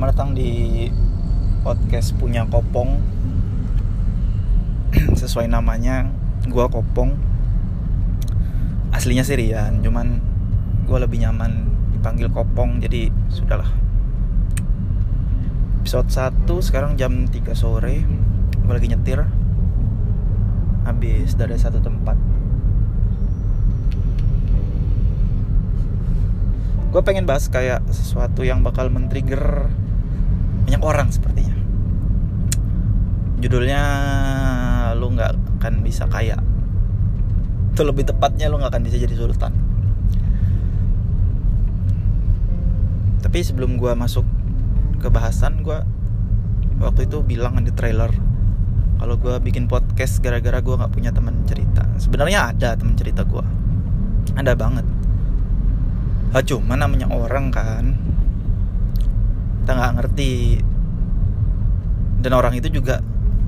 selamat datang di podcast punya Kopong. Sesuai namanya, gua Kopong. Aslinya sih Rian, cuman gua lebih nyaman dipanggil Kopong, jadi sudahlah. Episode 1 sekarang jam 3 sore. Gua lagi nyetir. Habis dari satu tempat. gue pengen bahas kayak sesuatu yang bakal men-trigger banyak orang sepertinya. Judulnya lu nggak akan bisa kaya. Itu lebih tepatnya lu nggak akan bisa jadi sultan. Tapi sebelum gue masuk ke bahasan gue waktu itu bilang di trailer kalau gue bikin podcast gara-gara gue nggak punya teman cerita. Sebenarnya ada teman cerita gue ada banget. Ah, cuma namanya orang kan kita nggak ngerti. Dan orang itu juga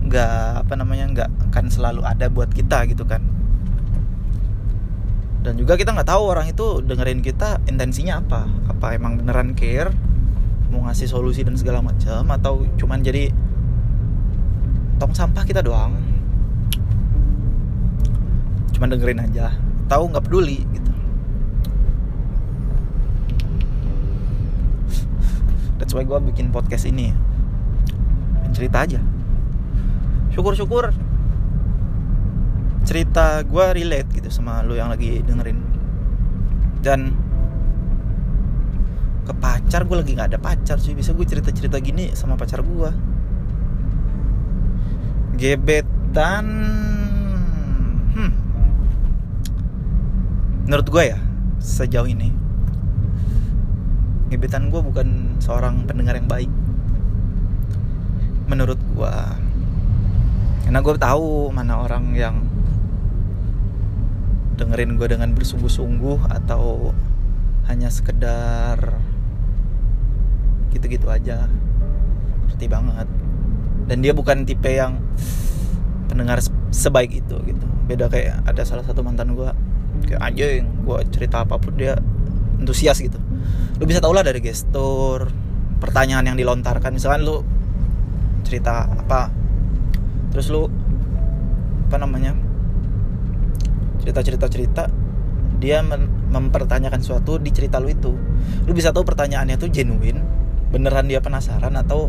nggak apa namanya nggak akan selalu ada buat kita gitu kan. Dan juga kita nggak tahu orang itu dengerin kita intensinya apa. Apa emang beneran care mau ngasih solusi dan segala macam atau cuman jadi tong sampah kita doang. Cuman dengerin aja. Tahu nggak peduli gitu that's why gue bikin podcast ini. Cerita aja. Syukur-syukur cerita gue relate gitu sama lo yang lagi dengerin. Dan ke pacar gue lagi nggak ada pacar sih bisa gue cerita cerita gini sama pacar gue gebetan. Hmm. menurut gue ya sejauh ini gebetan gue bukan seorang pendengar yang baik. Menurut gue karena gue tahu mana orang yang dengerin gue dengan bersungguh-sungguh atau hanya sekedar gitu-gitu aja. Ngerti banget. Dan dia bukan tipe yang pendengar sebaik itu gitu. Beda kayak ada salah satu mantan gue kayak anjing gue cerita apa pun dia antusias gitu. Lu bisa tau lah dari gestur pertanyaan yang dilontarkan. Misalkan lu cerita apa terus lu apa namanya cerita cerita cerita dia mempertanyakan suatu di cerita lu itu. Lu bisa tahu pertanyaannya tuh genuine beneran dia penasaran atau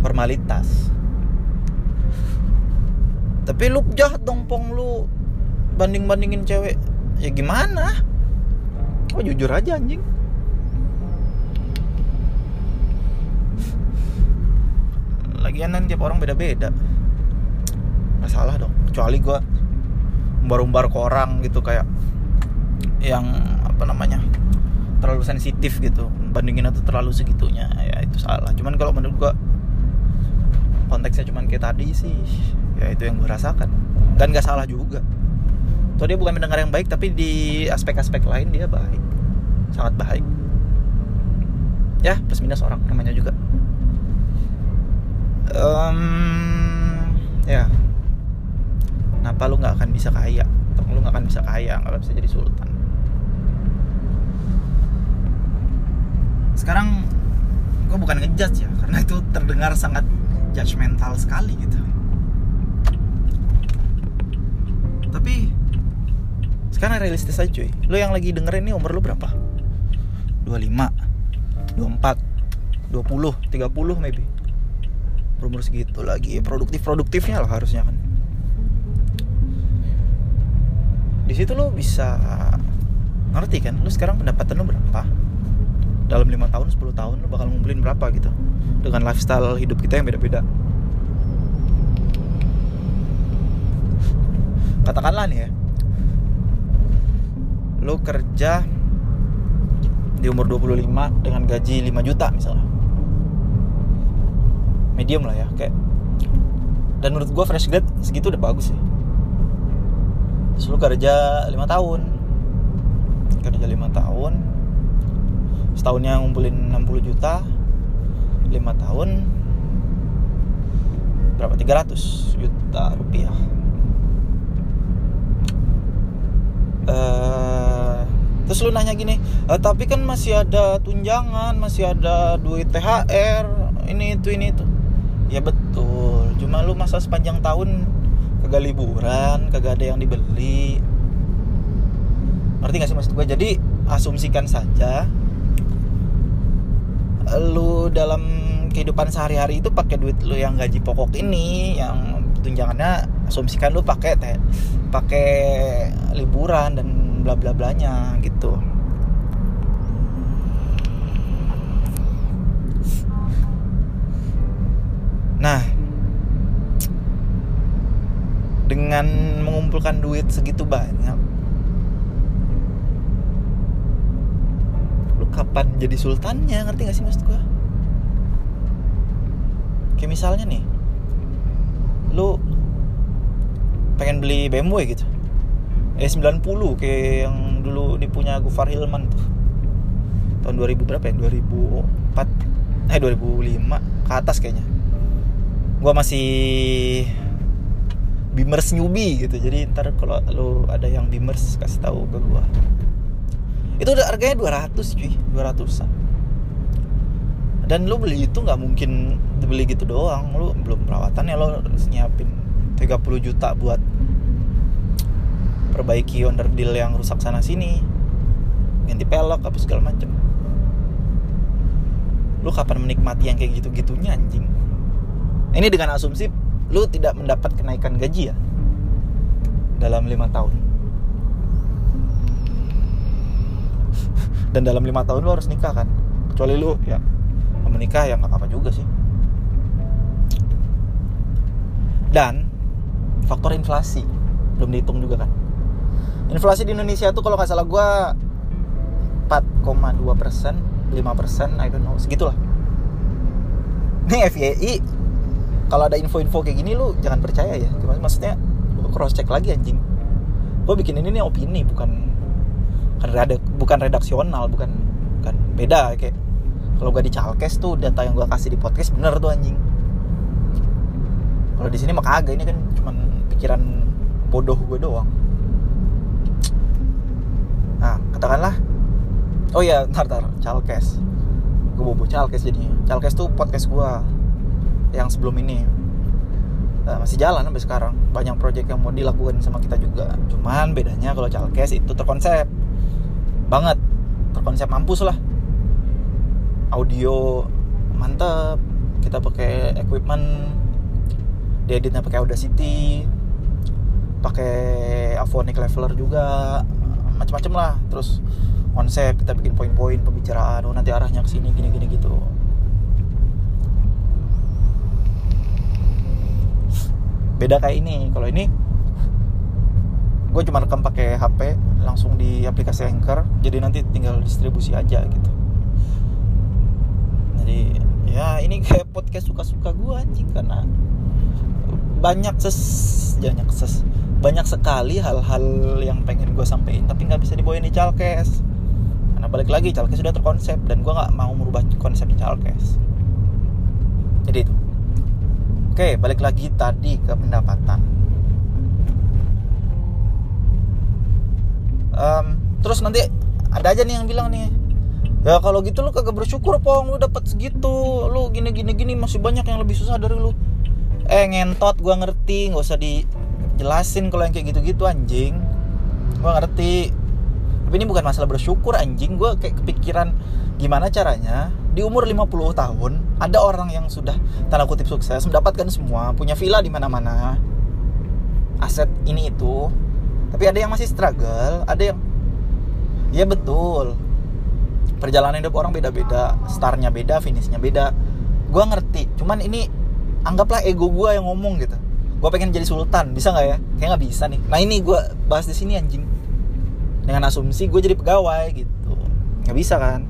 formalitas. Tapi lu jahat dong pong. Lu banding bandingin cewek ya gimana oh jujur aja anjing? Lagian kan tiap orang beda-beda. Masalah dong kecuali gue umbar-umbar ke orang gitu kayak yang apa namanya terlalu sensitif gitu. Bandingin atau terlalu segitunya ya itu salah. Cuman kalau menurut gue konteksnya cuman kayak tadi sih. Ya itu yang gue rasakan. Dan gak salah juga Tuh dia bukan mendengar yang baik tapi di aspek-aspek lain dia baik. Sangat baik. Ya plus minus orang namanya juga. Um, ya. Kenapa lu nggak akan bisa kaya? Atau lu nggak akan bisa kaya nggak bisa jadi sultan. Sekarang gue bukan ngejudge ya karena itu terdengar sangat judgmental sekali gitu. Tapi sekarang realistis aja cuy. Lo yang lagi dengerin ini umur lo berapa? 25 24 20 30 maybe. Umur segitu lagi. Produktif produktifnya lah harusnya kan. Di situ lo bisa ngerti kan? Lo sekarang pendapatan lo berapa? Dalam lima tahun 10 tahun lo bakal ngumpulin berapa gitu? Dengan lifestyle hidup kita yang beda-beda. Katakanlah nih ya lo kerja di umur 25 dengan gaji 5 juta misalnya. Medium lah ya kayak. Dan menurut gue fresh grade segitu udah bagus sih. Terus lu kerja 5 tahun. Kerja 5 tahun setahunnya ngumpulin 60 juta 5 tahun berapa? 300 juta rupiah. Uh, terus lu nanya gini e, tapi kan masih ada tunjangan masih ada duit THR ini itu ini itu. Ya betul cuma lu masa sepanjang tahun kagak liburan kagak ada yang dibeli. Ngerti gak sih maksud gue jadi asumsikan saja lu dalam kehidupan sehari-hari itu pakai duit lu yang gaji pokok ini yang tunjangannya asumsikan lu pakai teh pakai liburan dan bla bla blanya gitu. Nah dengan mengumpulkan duit segitu banyak lu kapan jadi sultannya? Ngerti gak sih maksud gue kayak misalnya nih lu pengen beli BMW gitu E90 kayak yang dulu dipunya Gufar Hilman tuh. Tahun 2000 berapa ya? 2004 eh 2005 ke atas kayaknya. Gua masih Beamers newbie gitu. Jadi ntar kalau lu ada yang Beamers kasih tahu ke gua. Itu udah harganya 200 cuy. 200an dan lu beli itu nggak mungkin beli gitu doang. Lu belum perawatan ya lo harus nyiapin 30 juta buat perbaiki deal yang rusak sana sini. Ganti pelok apa segala macem. Lu kapan menikmati yang kayak gitu-gitunya anjing? Ini dengan asumsi lu tidak mendapat kenaikan gaji ya? Dalam lima tahun. Dan dalam lima tahun lu harus nikah kan? Kecuali lu ya menikah ya nggak apa-apa juga sih. Dan faktor inflasi belum dihitung juga kan inflasi di Indonesia tuh kalau nggak salah gue 4,2 persen 5 persen I don't know segitulah. Ini FYI kalau ada info-info kayak gini lu jangan percaya ya. Cuma maksudnya lu cross check lagi anjing. Gue bikin ini nih opini bukan bukan redak bukan redaksional bukan bukan beda kayak kalau gue di Chalkes tuh data yang gue kasih di podcast bener tuh anjing. Kalau di sini mah kagak ini kan cuman pikiran bodoh gue doang katakanlah oh iya ntar ntar Chalkes. Gue bobo Chalkes jadinya. Chalkes tuh podcast gue yang sebelum ini. Nah, masih jalan sampai sekarang. Banyak project yang mau dilakukan sama kita juga. Cuman bedanya kalau Chalkes itu terkonsep banget. Terkonsep mampus lah. Audio mantep. Kita pakai equipment dieditnya pakai Audacity. Pakai Avonic Leveler juga macam-macam lah. Terus konsep kita bikin poin-poin pembicaraan oh nanti arahnya ke sini gini gini gitu. Beda kayak ini. Kalau ini gue cuma rekam pakai HP langsung di aplikasi Anchor. Jadi nanti tinggal distribusi aja gitu. Jadi ya ini kayak podcast suka-suka gue anjing karena banyak ses banyak ses banyak sekali hal-hal yang pengen gue sampein tapi nggak bisa dibawain di Chalkes. Karena balik lagi Chalkes sudah terkonsep dan gue nggak mau merubah konsep di Chalkes. Jadi itu. Oke balik lagi tadi ke pendapatan. Um, terus nanti ada aja nih yang bilang nih ya kalau gitu lu kagak bersyukur pong. Lu dapat segitu. Lu gini gini gini. Masih banyak yang lebih susah dari lu. Eh ngentot gua ngerti. Nggak usah di jelasin kalau yang kayak gitu-gitu anjing. Gue ngerti. Tapi ini bukan masalah bersyukur anjing. Gue kayak kepikiran gimana caranya. Di umur 50 tahun ada orang yang sudah tanda kutip sukses mendapatkan semua punya villa di mana-mana. Aset ini itu. Tapi ada yang masih struggle ada yang ya betul. Perjalanan hidup orang beda-beda startnya beda finishnya beda. Gue ngerti. Cuman ini anggaplah ego gue yang ngomong gitu gue pengen jadi sultan bisa nggak ya? Kayak nggak bisa nih. Nah ini gue bahas di sini anjing. Dengan asumsi gue jadi pegawai gitu. Nggak bisa kan?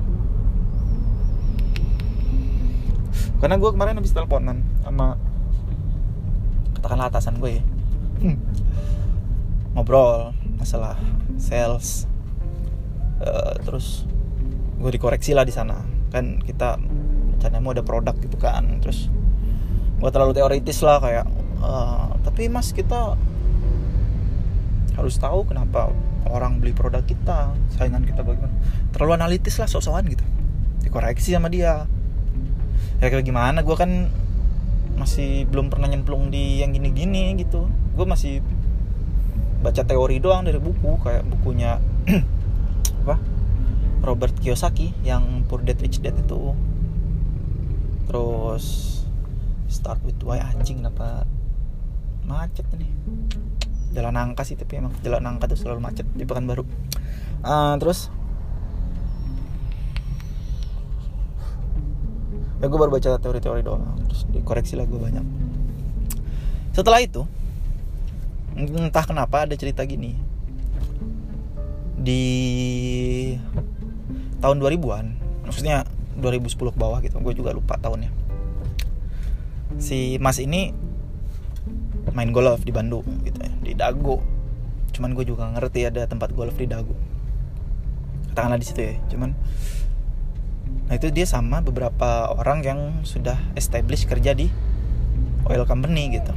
Karena gue kemarin habis teleponan sama katakanlah atasan gue ya. Hmm. ngobrol masalah sales. Uh, terus gue dikoreksi lah di sana. Kan kita rencananya mau ada produk gitu kan. Terus gue terlalu teoritis lah kayak uh, tapi mas kita harus tahu kenapa orang beli produk kita saingan kita bagaimana. Terlalu analitis lah sok-sokan gitu. Dikoreksi sama dia. Ya kayak gimana? Gue kan masih belum pernah nyemplung di yang gini-gini gitu. Gue masih baca teori doang dari buku kayak bukunya apa? Robert Kiyosaki yang Poor Dad Rich Dad itu. Terus Start with Why anjing kenapa macet ini jalan angka sih tapi emang jalan angka tuh selalu macet di Pekanbaru. Uh, terus? Ya gue baru baca teori-teori doang terus dikoreksi lah gue banyak. Setelah itu entah kenapa ada cerita gini. Di tahun 2000-an maksudnya 2010 ke bawah gitu gue juga lupa tahunnya. Si mas ini main golf di Bandung gitu ya. Di Dago. Cuman gue juga ngerti ada tempat golf di Dago. Katakanlah di situ ya cuman. Nah itu dia sama beberapa orang yang sudah establish kerja di oil company gitu.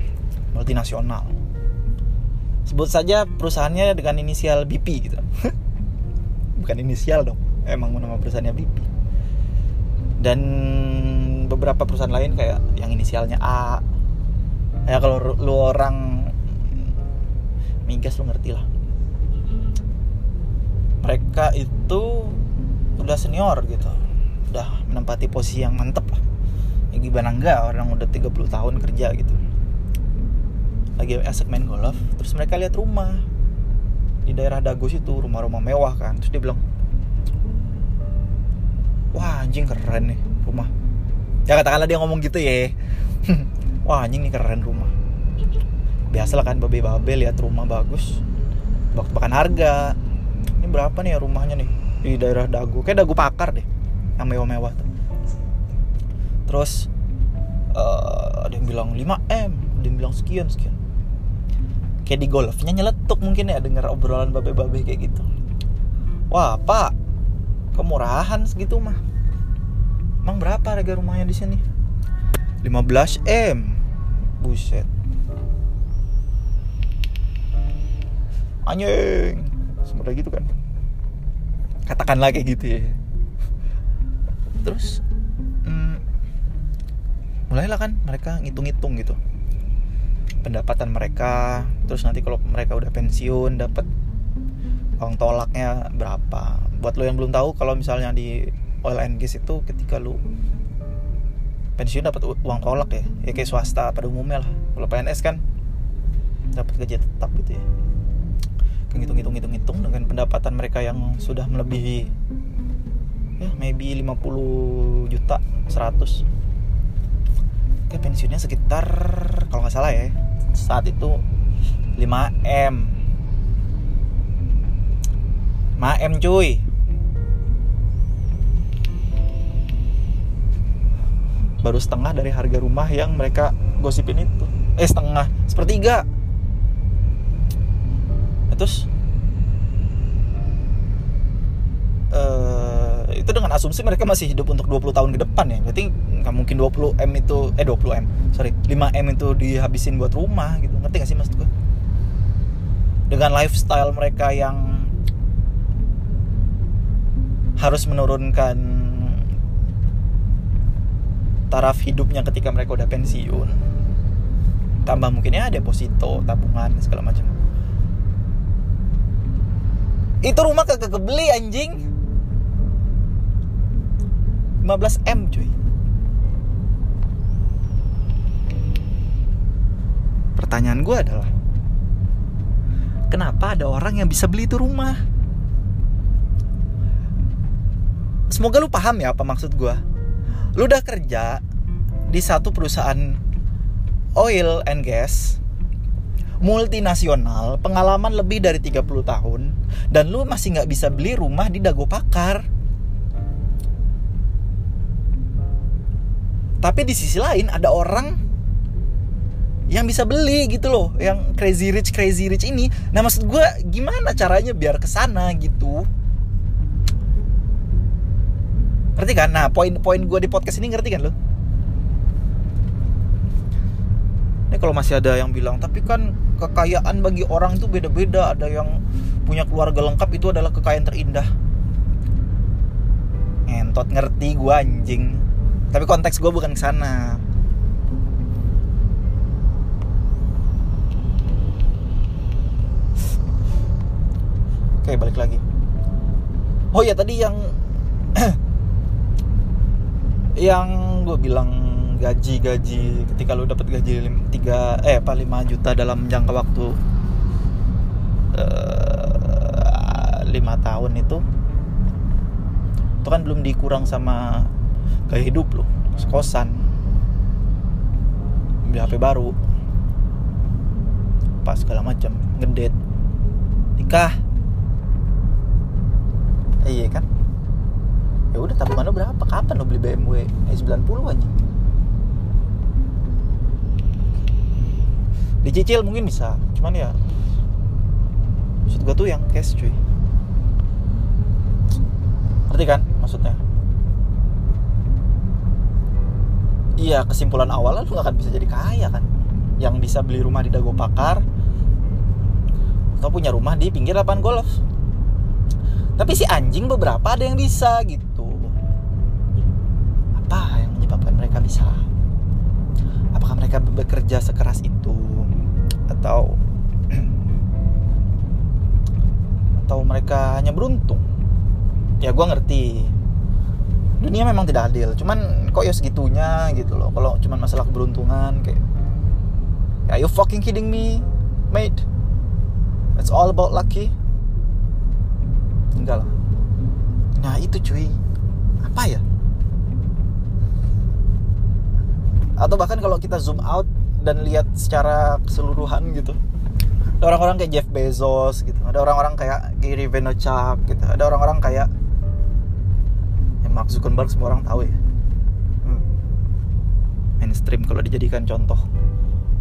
Multinasional. Sebut saja perusahaannya dengan inisial BP gitu. Bukan inisial dong emang nama perusahaannya BP dan beberapa perusahaan lain kayak yang inisialnya A ya kalau lu orang migas lu ngerti lah. Mereka itu udah senior gitu. Udah menempati posisi yang mantep lah. Ya gimana enggak orang udah 30 tahun kerja gitu. Lagi asik main golf terus mereka lihat rumah. Di daerah Dago itu rumah-rumah mewah kan terus dia bilang wah anjing keren nih rumah. Ya katakanlah dia ngomong gitu ya wah anjing nih keren rumah. Biasalah kan babe-babe lihat rumah bagus. Bahkan harga. Ini berapa nih ya rumahnya nih? Di daerah Dago. Kayak Dago Pakar deh yang mewah-mewah tuh. Terus uh, ada yang bilang 5 m ada yang bilang sekian sekian. Kayak di golfnya nyeletuk mungkin ya denger obrolan babe-babe kayak gitu. Wah pak kemurahan segitu mah. Emang berapa harga rumahnya di sini? 15 m buset. Anjing. Semudah gitu kan. Katakanlah kayak gitu ya. Terus hmm, mulailah kan mereka ngitung-ngitung gitu. Pendapatan mereka terus nanti kalau mereka udah pensiun dapat uang tolaknya berapa. Buat lo yang belum tahu kalau misalnya di oil and gas itu ketika lo pensiun dapat uang tolak ya. Ya kayak swasta pada umumnya lah. Kalau PNS kan dapat gaji tetap gitu ya. Hitung hitung hitung hitung dengan pendapatan mereka yang sudah melebihi ya maybe 50 juta 100 Oke pensiunnya sekitar kalau nggak salah ya saat itu 5M 5M cuy baru setengah dari harga rumah yang mereka gosipin itu. Eh setengah sepertiga. Terus uh, itu dengan asumsi mereka masih hidup untuk 20 tahun ke depan ya. Berarti nggak mungkin 20 m itu eh 20 m sorry 5 m itu dihabisin buat rumah gitu. Ngerti gak sih gue dengan lifestyle mereka yang harus menurunkan taraf hidupnya ketika mereka udah pensiun. Tambah mungkin ya deposito tabungan segala macam. Itu rumah kagak kebeli anjing. 15 M cuy. Pertanyaan gue adalah kenapa ada orang yang bisa beli itu rumah? Semoga lu paham ya apa maksud gue lu udah kerja di satu perusahaan oil and gas multinasional, pengalaman lebih dari 30 tahun, dan lu masih nggak bisa beli rumah di Dago Pakar. Tapi di sisi lain ada orang yang bisa beli gitu loh, yang crazy rich crazy rich ini. Nah maksud gue gimana caranya biar ke sana gitu? Ngerti kan? Nah poin-poin gue di podcast ini ngerti kan lo? Ini kalau masih ada yang bilang, tapi kan kekayaan bagi orang itu beda-beda. Ada yang punya keluarga lengkap itu adalah kekayaan terindah. Ngentot ngerti gue anjing. Tapi konteks gue bukan ke sana. Oke balik lagi. Oh ya tadi yang yang gue bilang gaji-gaji ketika lu dapat gaji tiga eh apa 5 juta dalam jangka waktu eh, lima uh, tahun itu itu kan belum dikurang sama gaya hidup lo kosan. Beli HP baru. Pas segala macam ngedet nikah. Iya kan ya udah tabungan lo berapa? Kapan lo beli BMW E90 aja. Dicicil mungkin bisa cuman ya maksud gue tuh yang cash cuy. Ngerti kan maksudnya? Iya kesimpulan awalnya lu gak akan bisa jadi kaya kan? Yang bisa beli rumah di Dago Pakar atau punya rumah di pinggir lapangan golf. Tapi si anjing beberapa ada yang bisa gitu mereka bisa? Apakah mereka bekerja sekeras itu? Atau atau mereka hanya beruntung? Ya gue ngerti. Dunia memang tidak adil cuman kok ya segitunya gitu loh. Kalau cuman masalah keberuntungan kayak are you fucking kidding me mate? It's all about lucky. Enggak lah. Nah itu cuy. Apa ya atau bahkan kalau kita zoom out dan lihat secara keseluruhan gitu. Ada orang-orang kayak Jeff Bezos gitu. Ada orang-orang kayak Gary Vaynerchuk gitu. Ada orang-orang kayak ya Mark Zuckerberg semua orang tahu ya. Hmm. mainstream kalau dijadikan contoh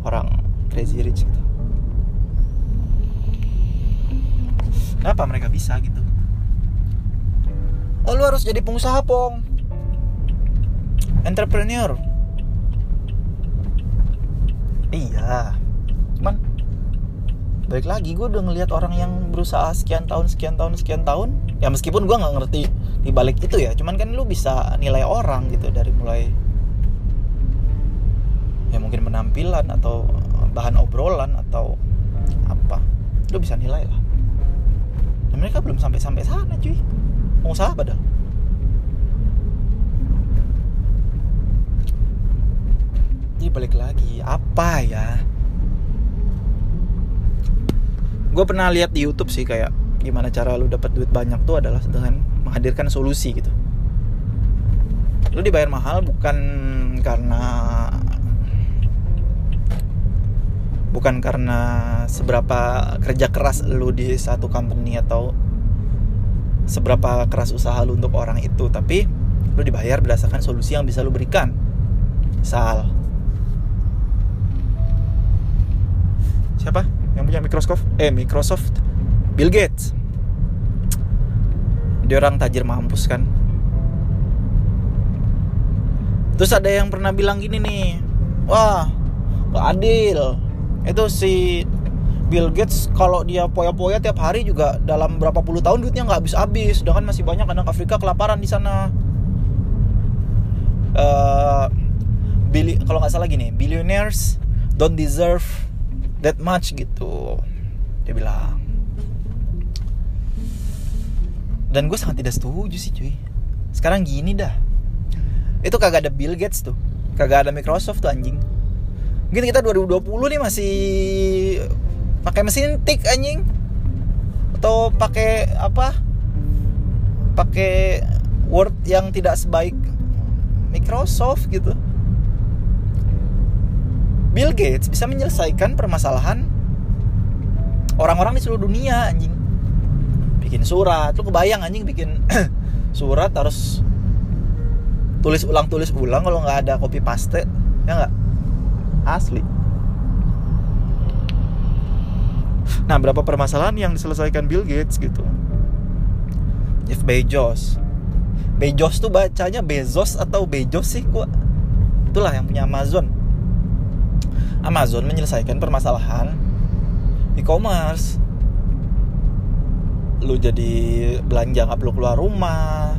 orang crazy rich gitu. Kenapa mereka bisa gitu? Oh lu harus jadi pengusaha pong. Entrepreneur iya. Cuman baik lagi gue udah ngelihat orang yang berusaha sekian tahun sekian tahun sekian tahun ya meskipun gue nggak ngerti di balik itu ya cuman kan lu bisa nilai orang gitu dari mulai ya mungkin penampilan atau bahan obrolan atau apa lu bisa nilai lah. Dan mereka belum sampai sampai sana cuy. Pengusaha padahal balik lagi. Apa ya? Gue pernah lihat di YouTube sih kayak gimana cara lu dapat duit banyak tuh adalah dengan menghadirkan solusi gitu. Lu dibayar mahal bukan karena bukan karena seberapa kerja keras lu di satu company atau seberapa keras usaha lu untuk orang itu tapi lu dibayar berdasarkan solusi yang bisa lu berikan. Misal siapa? Yang punya Microsoft? Eh Microsoft. Bill Gates. Dia orang tajir mampus kan? Terus ada yang pernah bilang gini nih. Wah gak adil. Itu si Bill Gates kalau dia poya-poya tiap hari juga dalam berapa puluh tahun duitnya nggak habis-habis. Sedangkan masih banyak anak Afrika kelaparan di sana. Uh, kalau nggak salah gini billionaires don't deserve that much gitu. Dia bilang. Dan gue sangat tidak setuju sih cuy. Sekarang gini dah. Itu kagak ada Bill Gates tuh. Kagak ada Microsoft tuh anjing. Mungkin kita 2020 nih masih pakai mesin tik anjing. Atau pakai apa? Pakai Word yang tidak sebaik Microsoft gitu Bill Gates bisa menyelesaikan permasalahan orang-orang di seluruh dunia anjing. Bikin surat lu kebayang anjing bikin surat harus tulis ulang tulis ulang kalau nggak ada copy paste ya nggak? Asli. Nah berapa permasalahan yang diselesaikan Bill Gates gitu? Jeff Bezos. Bezos tuh bacanya Bezos atau Bezos sih gua? Itulah yang punya Amazon Amazon menyelesaikan permasalahan e-commerce. Lu jadi belanja nggak perlu keluar rumah.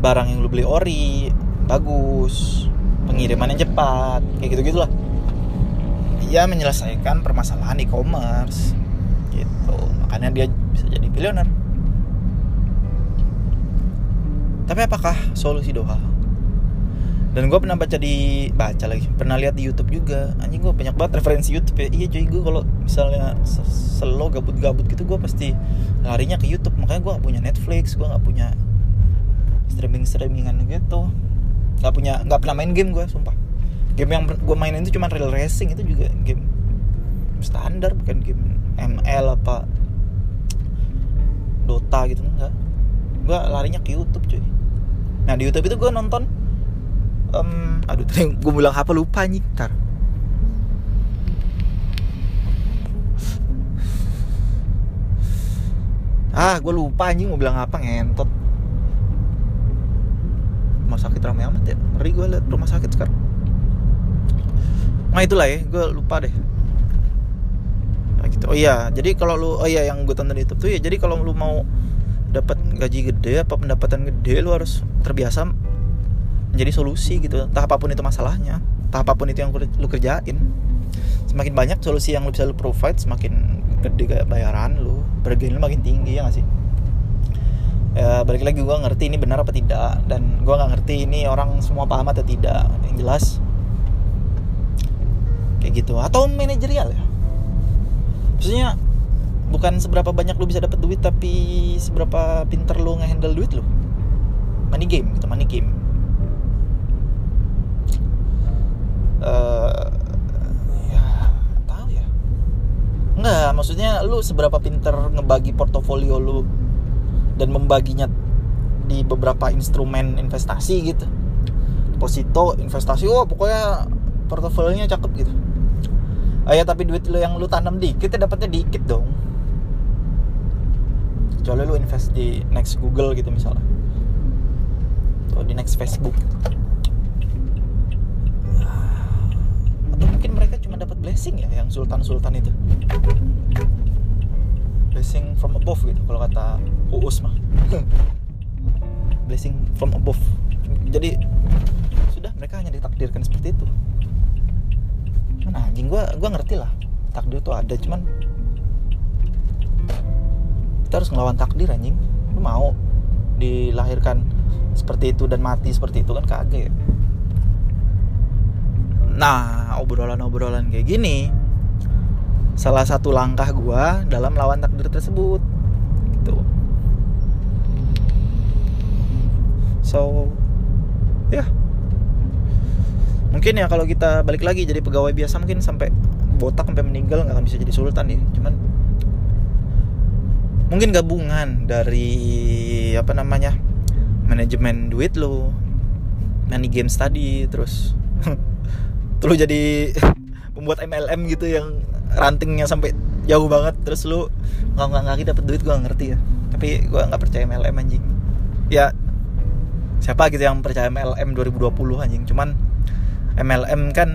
Barang yang lu beli ori bagus. Pengirimannya cepat kayak gitu gitulah ya menyelesaikan permasalahan e-commerce. Gitu. Makanya dia bisa jadi billionaire. Tapi apakah solusi doa dan gue pernah baca di baca lagi pernah lihat di YouTube juga. Anjing gue banyak banget referensi YouTube ya. Iya cuy gue kalau misalnya selo gabut-gabut gitu gue pasti larinya ke YouTube. Makanya gue gak punya Netflix gue gak punya streaming streamingan gitu. Nggak punya nggak pernah main game gue sumpah. Game yang gue mainin itu cuma real racing itu juga game standar bukan game ML apa Dota gitu enggak. Gue larinya ke YouTube cuy. Nah di YouTube itu gue nonton um, aduh tadi gue bilang apa lupa nih ntar ah gue lupa anjing mau bilang apa ngentot. Rumah sakit ramai amat ya ngeri gue liat rumah sakit sekarang. Nah itulah ya gue lupa deh. Nah, gitu. Oh iya jadi kalau lu oh iya yang gue tonton di YouTube tuh ya jadi kalau lu mau dapat gaji gede apa pendapatan gede lu harus terbiasa menjadi solusi gitu. Entah apa pun itu masalahnya entah apa pun itu yang lu kerjain semakin banyak solusi yang lu bisa lu provide semakin gede bayaran lu bergain lu makin tinggi ya gak sih? Ya balik lagi gue ngerti ini benar apa tidak dan gue nggak ngerti ini orang semua paham atau tidak. Yang jelas kayak gitu. Atau manajerial ya? Maksudnya bukan seberapa banyak lu bisa dapat duit tapi seberapa pinter lu ngehandle duit lu. Money game gitu money game maksudnya lu seberapa pinter ngebagi portofolio lu dan membaginya di beberapa instrumen investasi gitu? Deposito investasi wah oh, pokoknya portofolionya cakep gitu. Oh ya tapi duit lo yang lu tanam dikit ya dapatnya dikit dong. Kecuali lu invest di next Google gitu misalnya. Atau di next Facebook. Atau mungkin mereka cuma dapat blessing ya yang sultan-sultan itu blessing from above gitu kalau kata Uus mah. Blessing from above. Jadi sudah mereka hanya ditakdirkan seperti itu. Mana anjing gue gue ngerti lah. Takdir itu ada cuman kita harus ngelawan takdir anjing. Lu mau dilahirkan seperti itu dan mati seperti itu kan kaget. Nah obrolan-obrolan kayak gini salah satu langkah gue dalam lawan takdir tersebut. Gitu. So ya. Yeah mungkin ya kalau kita balik lagi jadi pegawai biasa mungkin sampai botak sampai meninggal nggak akan bisa jadi sultan ya. Cuman mungkin gabungan dari apa namanya manajemen duit lo money games tadi terus terus jadi pembuat MLM gitu yang rantingnya sampai jauh banget terus lu nggak nggak ngaki dapat duit gue ngerti ya. Tapi gue nggak percaya MLM anjing. Ya siapa gitu yang percaya MLM 2020 anjing. Cuman MLM kan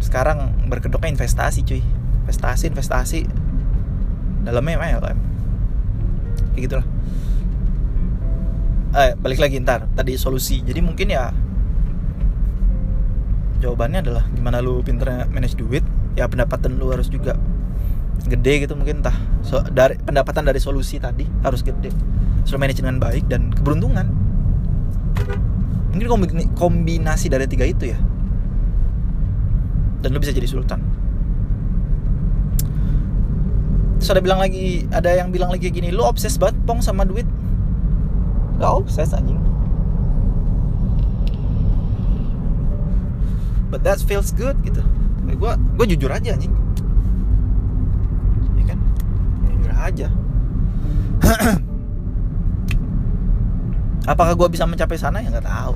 sekarang berkedoknya investasi cuy. Investasi investasi. Dalamnya MLM kayak gitulah. Eh balik lagi ntar. Tadi solusi. Jadi mungkin ya jawabannya adalah gimana lu pinter manage duit ya pendapatan lu harus juga gede gitu mungkin entah. So, dari pendapatan dari solusi tadi harus gede. So manage dengan baik dan keberuntungan. Mungkin kombinasi dari tiga itu ya. Dan lu bisa jadi sultan. Terus ada bilang lagi ada yang bilang lagi gini lu obses banget pong sama duit. Gak obses anjing. But that feels good gitu gue gue jujur aja anjing. Ya kan? Jujur aja. Apakah gue bisa mencapai sana? Ya nggak tahu.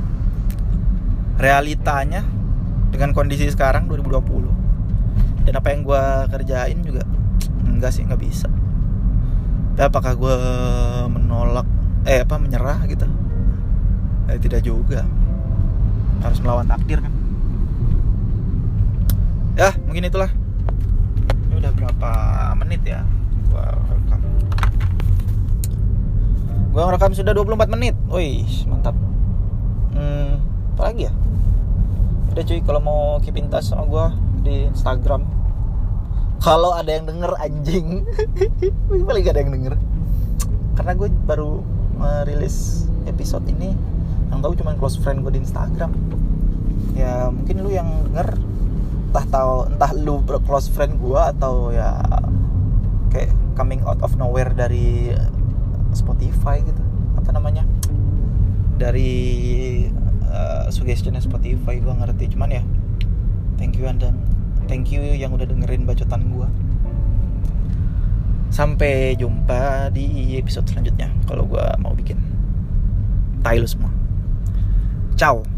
Realitanya dengan kondisi sekarang 2020 dan apa yang gue kerjain juga enggak sih nggak bisa. Tapi apakah gue menolak eh apa menyerah gitu? Eh, tidak juga. Harus melawan takdir kan ya mungkin itulah. Ini udah berapa menit ya gua rekam? Gua rekam sudah 24 menit. Wih mantap. Apa lagi ya? Udah cuy kalau mau keep in touch sama gue di Instagram. Kalau ada yang denger anjing. Paling gak ada yang denger. Karena gue baru merilis episode ini. Yang tahu cuma close friend gue di Instagram. Ya mungkin lu yang denger entah tahu entah lu close friend gue atau ya kayak coming out of nowhere dari Spotify gitu. Apa namanya? Dari uh, suggestionnya Spotify gue ngerti. Cuman ya thank you dan thank you yang udah dengerin bacotan gue sampai jumpa di episode selanjutnya kalau gue mau bikin. Tai lu semua. Ciao